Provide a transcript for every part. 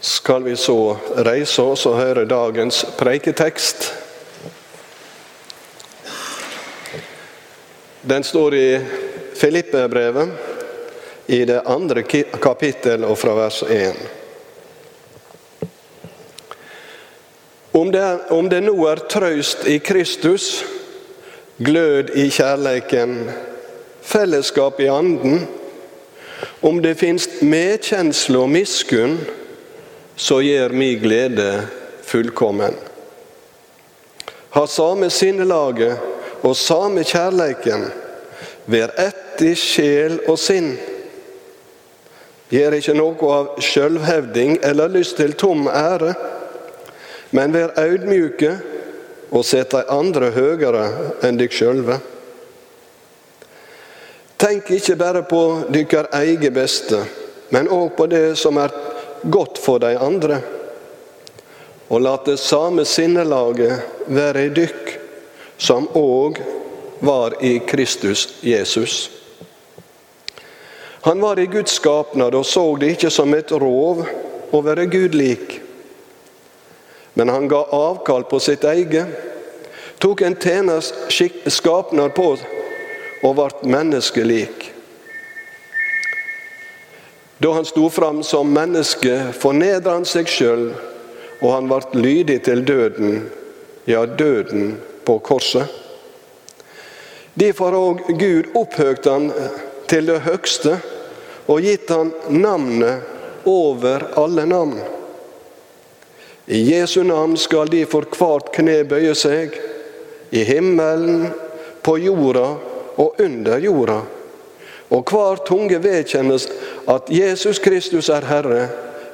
skal vi så reise oss og høre dagens preiketekst. Den står i Filippe-brevet, i det andre kapittel og fra vers 1. Om det, om det nå er trøyst i Kristus, glød i kjærleiken, fellesskap i anden, om det finst medkjensle og miskunn, så gjør mi glede fullkommen. Ha same sinnelaget og same kjærleiken, vær ett i sjel og sinn. Gjør ikke noe av sjølvhevding eller lyst til tom ære, men vær audmjuke og sett dei andre høyere enn dykk sjølve. Tenk ikke bare på dykkar eige beste, men òg på det som er godt for de andre. Og lat det samme sinnelaget være i dykk, som òg var i Kristus Jesus. Han var i Guds skapnad og så det ikke som et rov å være Gud lik. Men han ga avkall på sitt eget, tok en tjeners skapnad på og ble menneskelik. Da han sto fram som menneske, fornedra han seg sjøl, og han ble lydig til døden, ja, døden på korset. Derfor òg Gud opphøgt han til det høgste og gitt han navnet over alle navn. I Jesu navn skal de for hvert kne bøye seg, i himmelen, på jorda og under jorda og hver tunge vedkjennes at Jesus Kristus er Herre,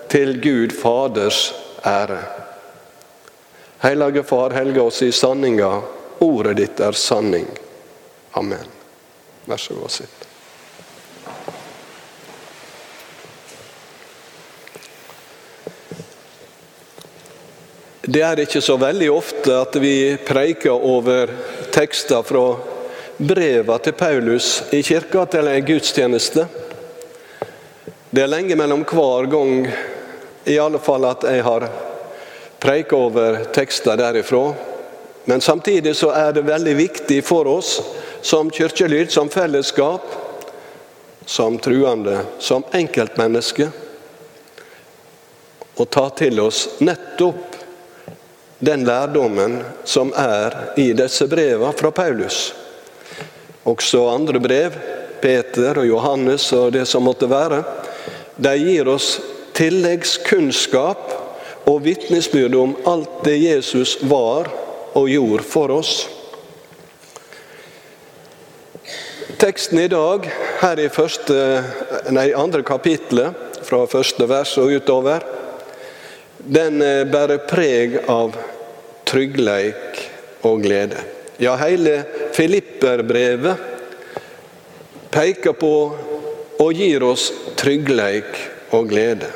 til Gud Faders ære. Hellige Far, helge oss i sanninga. Ordet ditt er sanning. Amen. Vær så god, sitt. Det er ikke så veldig ofte at vi preiker over tekster fra breva til Paulus i kirka til en gudstjeneste. Det er lenge mellom hver gang i alle fall at jeg har preika over tekster derifra. Men samtidig så er det veldig viktig for oss som kirkelyd, som fellesskap, som truende, som enkeltmenneske, å ta til oss nettopp den lærdommen som er i disse brevene fra Paulus. Også andre brev, Peter og Johannes og det som måtte være, de gir oss tilleggskunnskap og vitnesbyrd om alt det Jesus var og gjorde for oss. Teksten i dag, her i første, nei, andre kapitlet, fra første vers og utover, den bærer preg av tryggleik og glede. Ja, hele Filipperbrevet peker på og gir oss tryggleik og glede.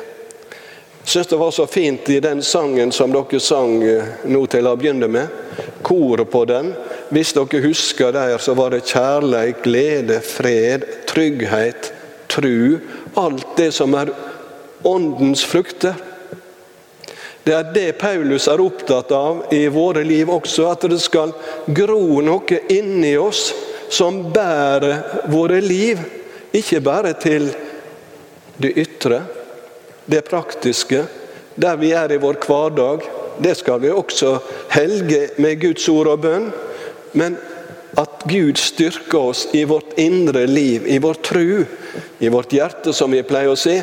Jeg syns det var så fint i den sangen som dere sang eh, nå til å begynne med. Koret på den. Hvis dere husker der, så var det kjærleik, glede, fred, trygghet, tru. Alt det som er åndens frukter. Det er det Paulus er opptatt av i våre liv også, at det skal gro noe inni oss som bærer våre liv. Ikke bare til det ytre, det praktiske, der vi er i vår hverdag. Det skal vi også helge med Guds ord og bønn. Men at Gud styrker oss i vårt indre liv, i vår tru, i vårt hjerte, som vi pleier å si,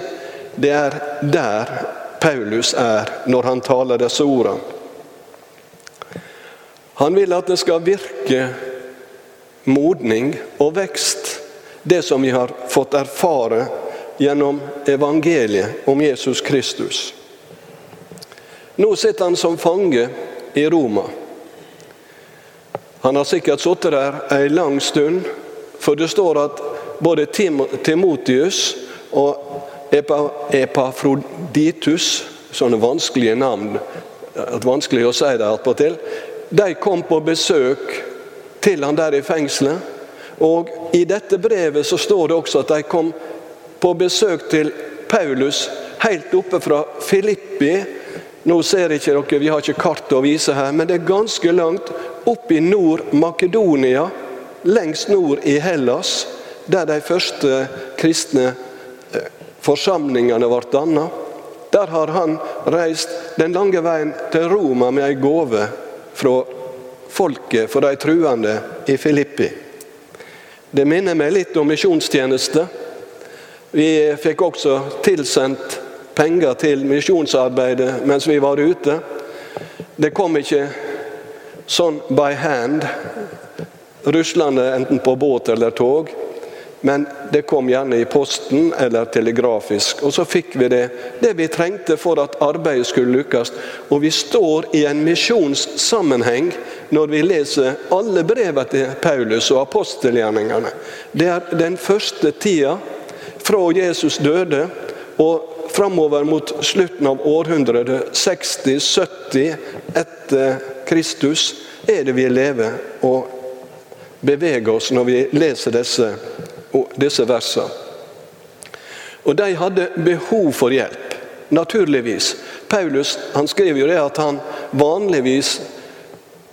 det er der Paulus er når han taler disse ordene. Han vil at det skal virke modning og vekst, det som vi har fått erfare gjennom evangeliet om Jesus Kristus. Nå sitter han som fange i Roma. Han har sikkert sittet der ei lang stund, for det står at både Timotius og Epafroditus, sånne vanskelige navn, at vanskelig å si det attpåtil, de kom på besøk til han der i fengselet. Og I dette brevet så står det også at de kom på besøk til Paulus helt oppe fra Filippi. Nå ser ikke dere, Vi har ikke kart å vise her, men det er ganske langt opp i Nord-Makedonia, lengst nord i Hellas, der de første kristne eh, forsamlingene ble dannet. Der har han reist den lange veien til Roma med ei gave fra folket, for de truende i Filippi. Det minner meg litt om misjonstjeneste. Vi fikk også tilsendt penger til misjonsarbeidet mens vi var ute. Det kom ikke sånn by hand, ruslende enten på båt eller tog. Men det kom gjerne i posten eller telegrafisk. Og så fikk vi det, det vi trengte for at arbeidet skulle lykkes. Og vi står i en misjonssammenheng når vi leser alle brevene til Paulus og apostelgjerningene. Det er den første tida fra Jesus døde og framover mot slutten av århundret, 60-70 etter Kristus, er det vi lever og beveger oss når vi leser disse disse versene. Og de hadde behov for hjelp, naturligvis. Paulus han skriver jo det at han vanligvis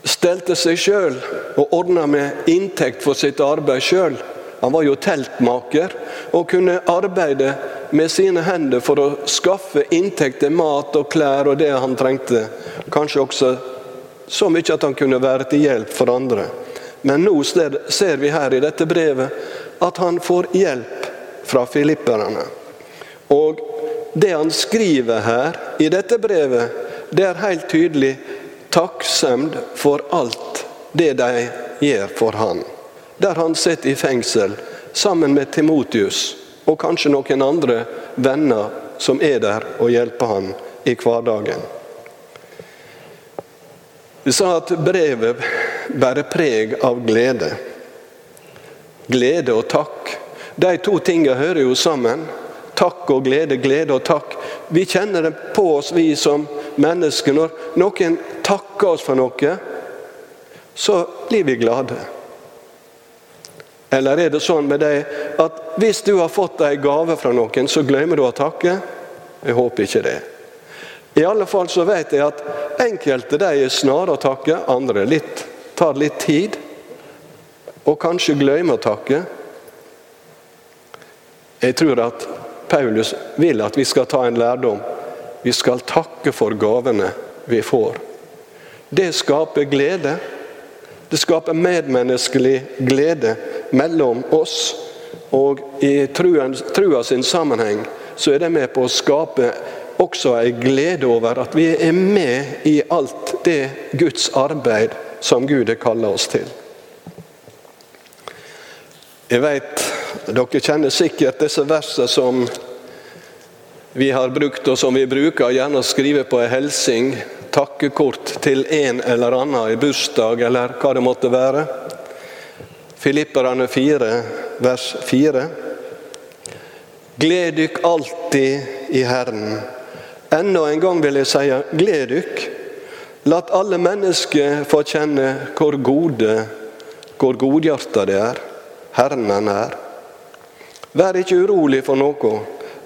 stelte seg sjøl og ordna med inntekt for sitt arbeid sjøl. Han var jo teltmaker og kunne arbeide med sine hender for å skaffe inntekt til mat og klær og det han trengte. Kanskje også så mye at han kunne være til hjelp for andre. Men nå ser vi her i dette brevet at han får hjelp fra filipperne. Og det han skriver her i dette brevet, det er helt tydelig takksemd for alt det de gjør for han. Der han sitter i fengsel sammen med Timotius og kanskje noen andre venner som er der og hjelper han i hverdagen. Vi sa at brevet bærer preg av glede. Glede og takk. De to tingene hører jo sammen. Takk og glede, glede og takk. Vi kjenner det på oss, vi som mennesker. Når noen takker oss for noe, så blir vi glade. Eller er det sånn med deg at hvis du har fått ei gave fra noen, så glemmer du å takke? Jeg håper ikke det. I alle fall så vet jeg at enkelte de er snare å takke, andre litt, tar litt tid og kanskje glemme å takke. Jeg tror at Paulus vil at vi skal ta en lærdom. Vi skal takke for gavene vi får. Det skaper glede. Det skaper medmenneskelig glede mellom oss. Og i truen, trua sin sammenheng så er det med på å skape også en glede over at vi er med i alt det Guds arbeid som Gud har kalla oss til. Jeg vet dere kjenner sikkert disse versene som vi har brukt, og som vi bruker gjerne å skrive på en hilsing, takkekort til en eller annen i bursdag, eller hva det måtte være. Filipperne 4, vers 4. Gled dykk alltid i Herren. Enda en gang vil jeg si gled dykk. Lat alle mennesker få kjenne hvor gode, hvor godhjerta det er. Herren er nær. Vær ikke urolig for noe,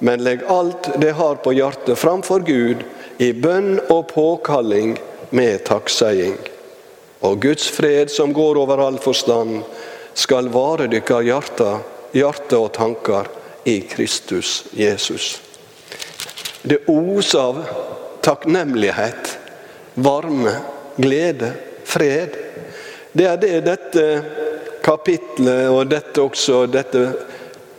men legg alt det har på hjertet framfor Gud i bønn og påkalling med takkseiing. Og Guds fred, som går over all forstand, skal vare dykkar hjerte, hjerte og tanker i Kristus Jesus. Det oser av takknemlighet, varme, glede, fred. Det er det dette kapitlet og dette også, dette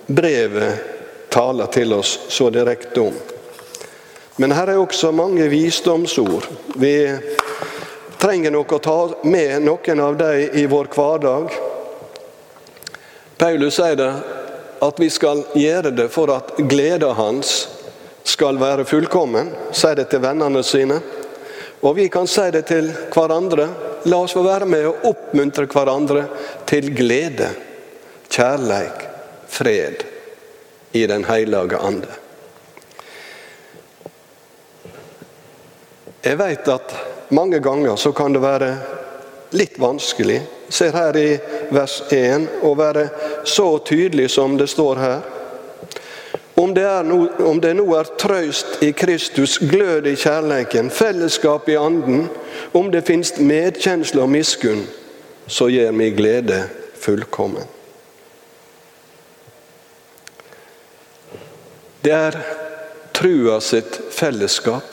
brevet taler til oss så direkte om. Men her er også mange visdomsord. Vi trenger nok å ta med noen av dem i vår hverdag. Paulus sier det at vi skal gjøre det for at gleden hans skal være fullkommen. Sier det til vennene sine. Og vi kan si det til hverandre. La oss få være med og oppmuntre hverandre til glede, kjærleik, fred i Den hellige ande. Jeg vet at mange ganger så kan det være litt vanskelig, ser her i vers 1, å være så tydelig som det står her. Om det, no, om det nå er trøyst i Kristus, glød i kjærleiken, fellesskap i anden, om det finst medkjensle og miskunn, så gjør mi glede fullkommen. Det er trua sitt fellesskap.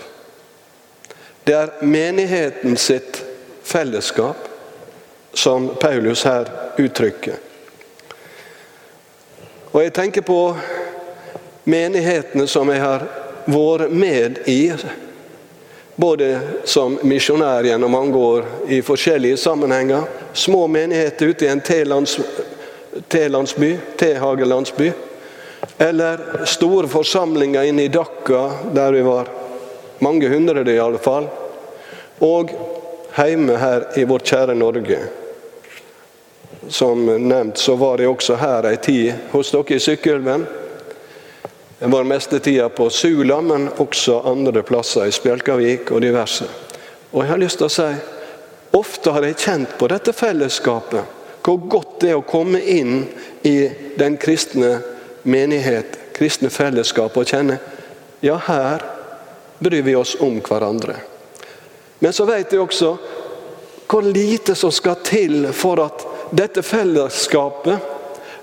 Det er menigheten sitt fellesskap som Paulus her uttrykker. Og jeg tenker på menighetene som jeg har vært med i. Både som misjonær gjennom mange år i forskjellige sammenhenger. Små menigheter ute i en T-landsby, T-hagelandsby. Eller store forsamlinger inne i Dakka, der vi var mange hundre i alle fall. Og hjemme her i vårt kjære Norge. Som nevnt så var jeg også her ei tid hos dere i Sykkylven. Jeg var mestetida på Sula, men også andre plasser i Spjelkavik og diverse. Og jeg har lyst til å si ofte har jeg kjent på dette fellesskapet. Hvor godt det er å komme inn i den kristne menighet, kristne fellesskap, og kjenne ja, her bryr vi oss om hverandre. Men så vet jeg også hvor lite som skal til for at dette fellesskapet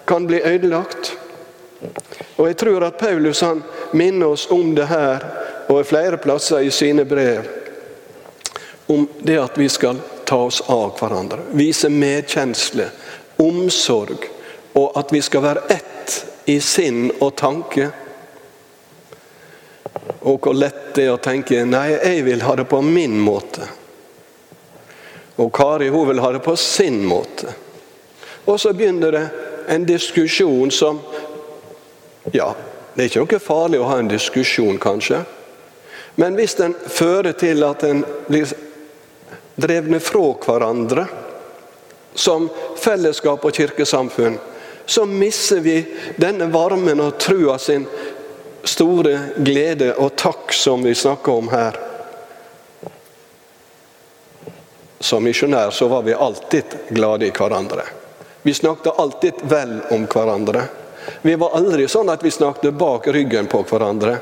kan bli ødelagt. Og Jeg tror at Paulus han minner oss om det her og flere plasser i sine brev. Om det at vi skal ta oss av hverandre, vise medkjensle, omsorg. Og at vi skal være ett i sinn og tanke. Og hvor lett det er å tenke nei, jeg vil ha det på min måte. Og Kari hun vil ha det på sin måte. Og så begynner det en diskusjon som Ja, det er ikke noe farlig å ha en diskusjon, kanskje. Men hvis den fører til at en blir drevne fra hverandre som fellesskap og kirkesamfunn, så mister vi denne varmen og trua sin store glede og takk som vi snakker om her. Som misjonær så var vi alltid glade i hverandre. Vi snakket alltid vel om hverandre. Vi var aldri sånn at vi snakket bak ryggen på hverandre.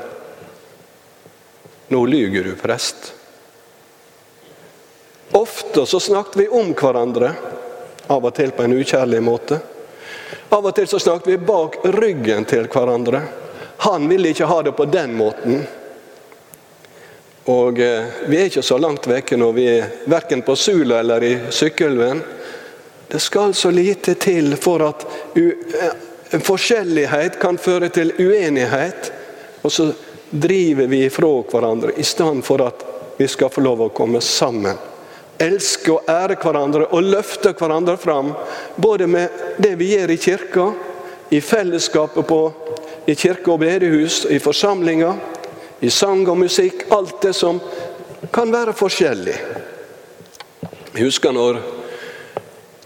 Nå lyver du, prest. Ofte så snakket vi om hverandre, av og til på en ukjærlig måte. Av og til så snakket vi bak ryggen til hverandre. Han ville ikke ha det på den måten. Og eh, Vi er ikke så langt vekke når vi er verken på Sula eller i Sykkylven. Det skal så lite til for at forskjellighet kan føre til uenighet. Og så driver vi ifra hverandre i stedet for at vi skal få lov å komme sammen. Elske og ære hverandre og løfte hverandre fram. Både med det vi gjør i kirka, i fellesskapet på, i kirke og bedehus, i forsamlinger, i sang og musikk. Alt det som kan være forskjellig. Jeg husker når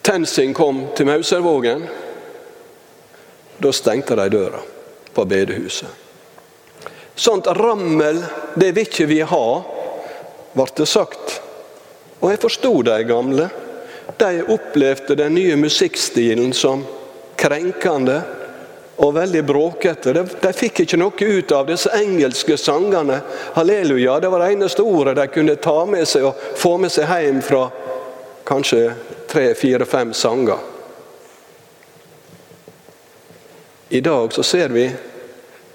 TenSing kom til Mauservågen, da stengte de døra på bedehuset. Sånt rammel, det vil ikke vi ha, ble det sagt. Og jeg forsto de gamle. De opplevde den nye musikkstilen som krenkende og veldig bråkete. De, de, fikk ikke noe ut av disse engelske sangene. Halleluja, det var det eneste ordet de kunne ta med seg og få med seg hjem fra kanskje tre, fire, fem sanger. I dag så ser vi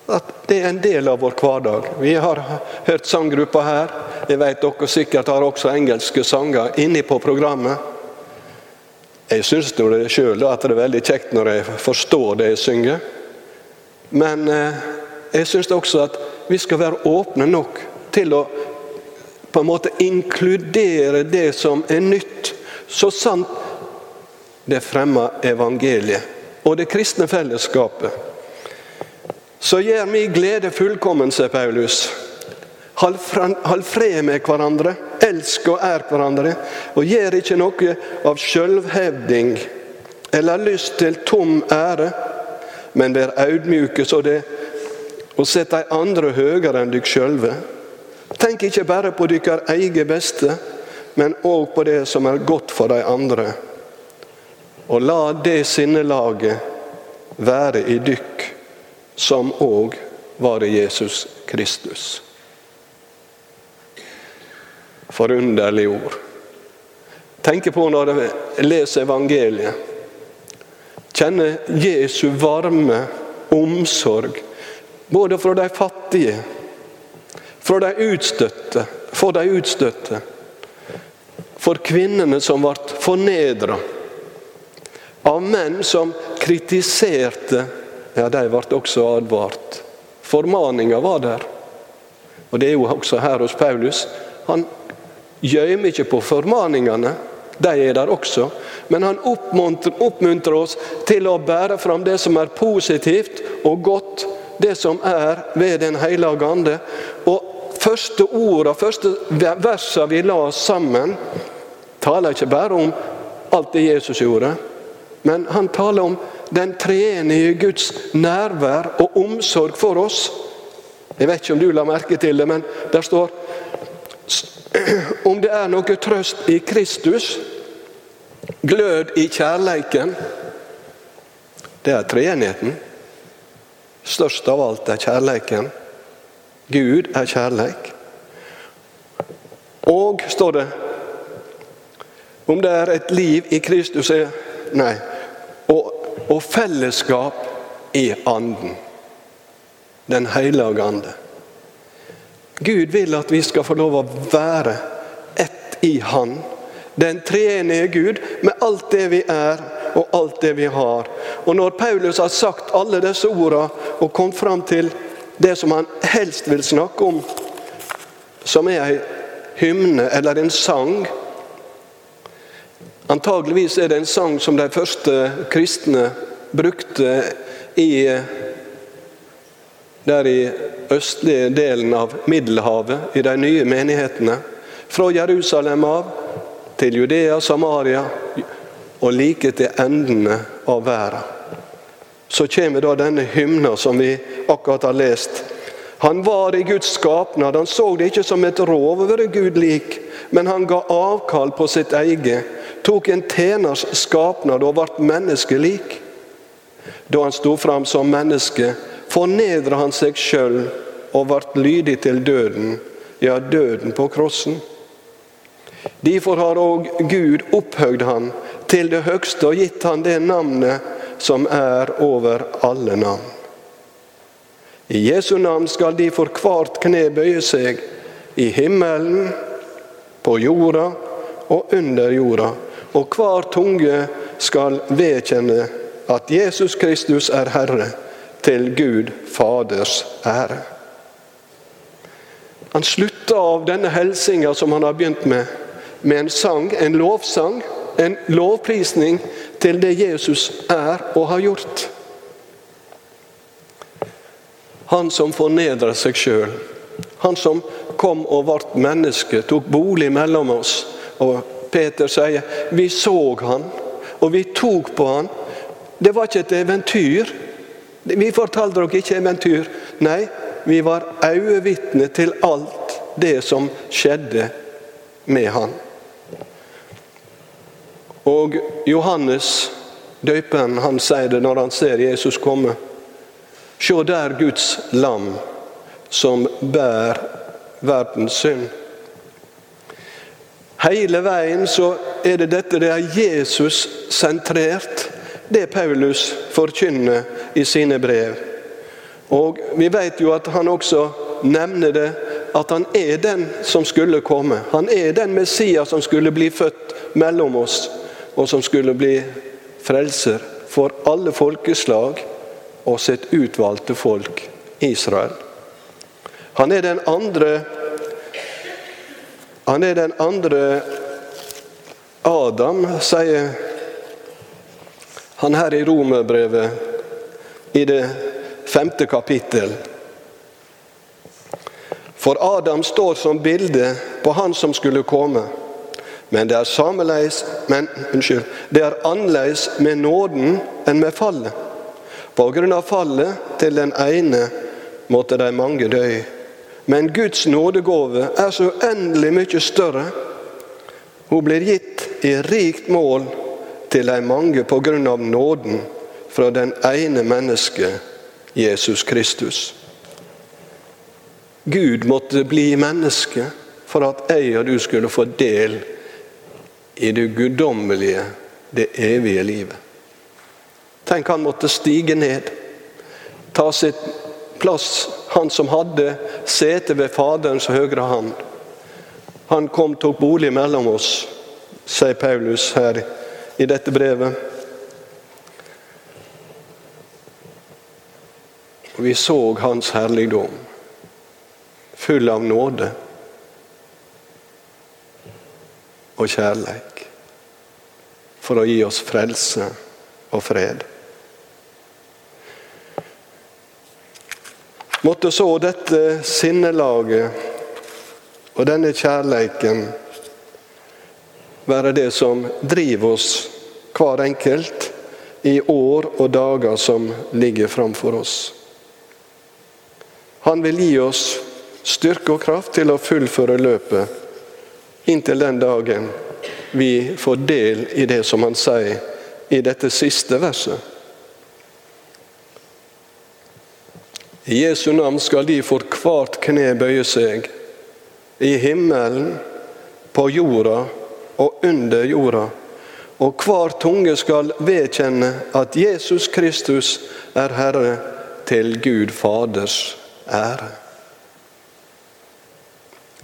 at det er en del av vår hverdag. Vi har hørt sanggruppa her. Jeg vet dere sikkert har også engelske sanger inni på programmet. Jeg syns sjøl at det er veldig kjekt når jeg forstår det jeg synger. Men eh, jeg syns også at vi skal være åpne nok til å på en måte inkludere det som er nytt så sant det fremmer evangeliet og det kristne fellesskapet. Så gjør mi glede fullkommen, sier Paulus. Hold fred med hverandre, elsk og ær hverandre, og gjør ikke noe av sjølvhevding eller lyst til tom ære, men vær audmjuke så det og sett de andre høyere enn dykk sjølve. Tenk ikke bare på dykkar eget beste, men òg på det som er godt for de andre. Og la det sinnelaget være i dykk som òg var i Jesus Kristus. Forunderlige ord. Tenker på når jeg leser evangeliet. Kjenner Jesu varme omsorg, både for de fattige, for de utstøtte, for de utstøtte, for kvinnene som ble fornedra, av menn som kritiserte, ja, de ble også advart. Formaninga var der. Og det er jo også her hos Paulus. Han gjemmer ikke på formaningene, de er der også. Men han oppmuntrer oss til å bære fram det som er positivt og godt, det som er ved Den hellige ande. Og første orda, første versa vi la oss sammen, taler ikke bare om alt det Jesus gjorde, men han taler om den treenige Guds nærvær og omsorg for oss. Jeg vet ikke om du la merke til det, men der står om det er noe trøst i Kristus, glød i kjærleiken. Det er treenigheten. Størst av alt er kjærleiken. Gud er kjærleik. Og, står det, om det er et liv i Kristus er Nei. Og, fellesskap i Anden. Den hellige ande. Gud vil at vi skal få lov å være ett i Han. Den treenige Gud med alt det vi er og alt det vi har. Og Når Paulus har sagt alle disse ordene og kom fram til det som han helst vil snakke om, som er ei hymne eller en sang Antageligvis er det en sang som de første kristne brukte i der i østlige delen av Middelhavet, i de nye menighetene. Fra Jerusalem av til Judea, Samaria og like til endene av verden. Så kommer da denne hymna som vi akkurat har lest. Han var i Guds skapnad, han så det ikke som et rov å være Gud lik, men han ga avkall på sitt eget, tok en tjeners skapnad og ble menneskelik. Da han sto fram som menneske, fornedra han seg sjøl og ble lydig til døden, ja, døden på krossen. Derfor har òg Gud opphøgd han til det høgste og gitt han det navnet som er over alle navn. I Jesu navn skal de for hvert kne bøye seg, i himmelen, på jorda og under jorda, og hver tunge skal vedkjenne at Jesus Kristus er Herre, til Gud Faders ære. Han slutta av denne helsinga som han har begynt med, med en sang, en lovsang, en lovprisning til det Jesus er og har gjort. Han som fornedra seg sjøl. Han som kom og ble menneske, tok bolig mellom oss. Og Peter sier vi så han, og vi tok på han, det var ikke et eventyr. Vi fortalte dere ikke eventyr. Nei, vi var øyevitne til alt det som skjedde med han. Og Johannes døperen han sier det når han ser Jesus komme. Se der Guds lam som bærer verdens synd. Hele veien så er det dette det er Jesus sentrert det Paulus forkynner i sine brev. Og Vi vet jo at han også nevner det, at han er den som skulle komme. Han er den Messias som skulle bli født mellom oss, og som skulle bli frelser for alle folkeslag og sitt utvalgte folk, Israel. Han er den andre Han er den andre Adam, sier han her i Romerbrevet, i det femte kapittel. For Adam står som bilde på han som skulle komme. Men det er sameleis, men, unnskyld, det er annerledes med nåden enn med fallet. På grunn av fallet til den ene måtte de mange dø. Men Guds nådegave er så uendelig mye større. Hun blir gitt i rikt mål til de mange på grunn av nåden fra den ene mennesket, Jesus Kristus. Gud måtte bli menneske for at jeg og du skulle få del i det guddommelige, det evige livet. Tenk, han måtte stige ned, ta sitt plass, han som hadde sete ved Faderens høyre hand. Han kom tok bolig mellom oss, sier Paulus her i dette brevet. Vi så hans herligdom, full av nåde og kjærleik, for å gi oss frelse og fred. Måtte så dette sinnelaget og denne kjærleiken være det som driver oss hver enkelt i år og dager som ligger framfor oss. Han vil gi oss styrke og kraft til å fullføre løpet inntil den dagen vi får del i det som han sier i dette siste verset. I Jesu navn skal de for hvert kne bøye seg, i himmelen, på jorda og under jorda. Og hver tunge skal vedkjenne at Jesus Kristus er Herre, til Gud Faders ære.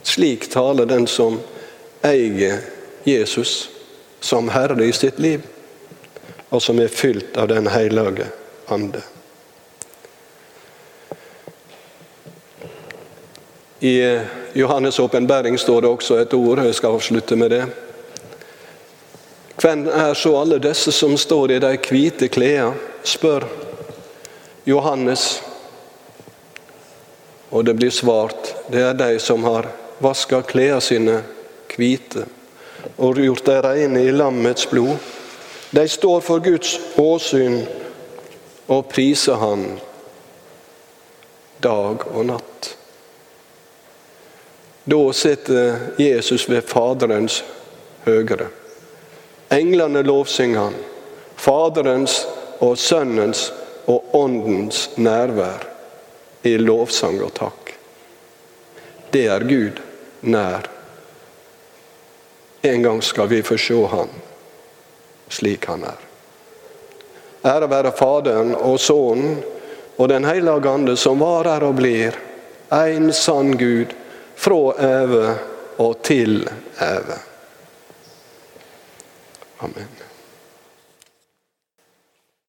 Slik taler den som eier Jesus som Herre i sitt liv, og som er fylt av Den hellige ande. I Johannes' åpenbaring står det også et ord, jeg skal avslutte med det. Hvem er så alle disse som står i de hvite klærne, spør Johannes. Og det blir svart, det er de som har vaska klærne sine hvite og gjort dem rene i lammets blod. De står for Guds åsyn og priser Han dag og natt. Da sitter Jesus ved Faderens høyre. Englene lovsynger han. Faderens og Sønnens og Åndens nærvær i lovsang og takk. Det er Gud nær. En gang skal vi få se Han slik Han er. Ære være Faderen og Sønnen og Den hellige Ande, som var, er og blir, en sann Gud, fra evig og til evig. Amen.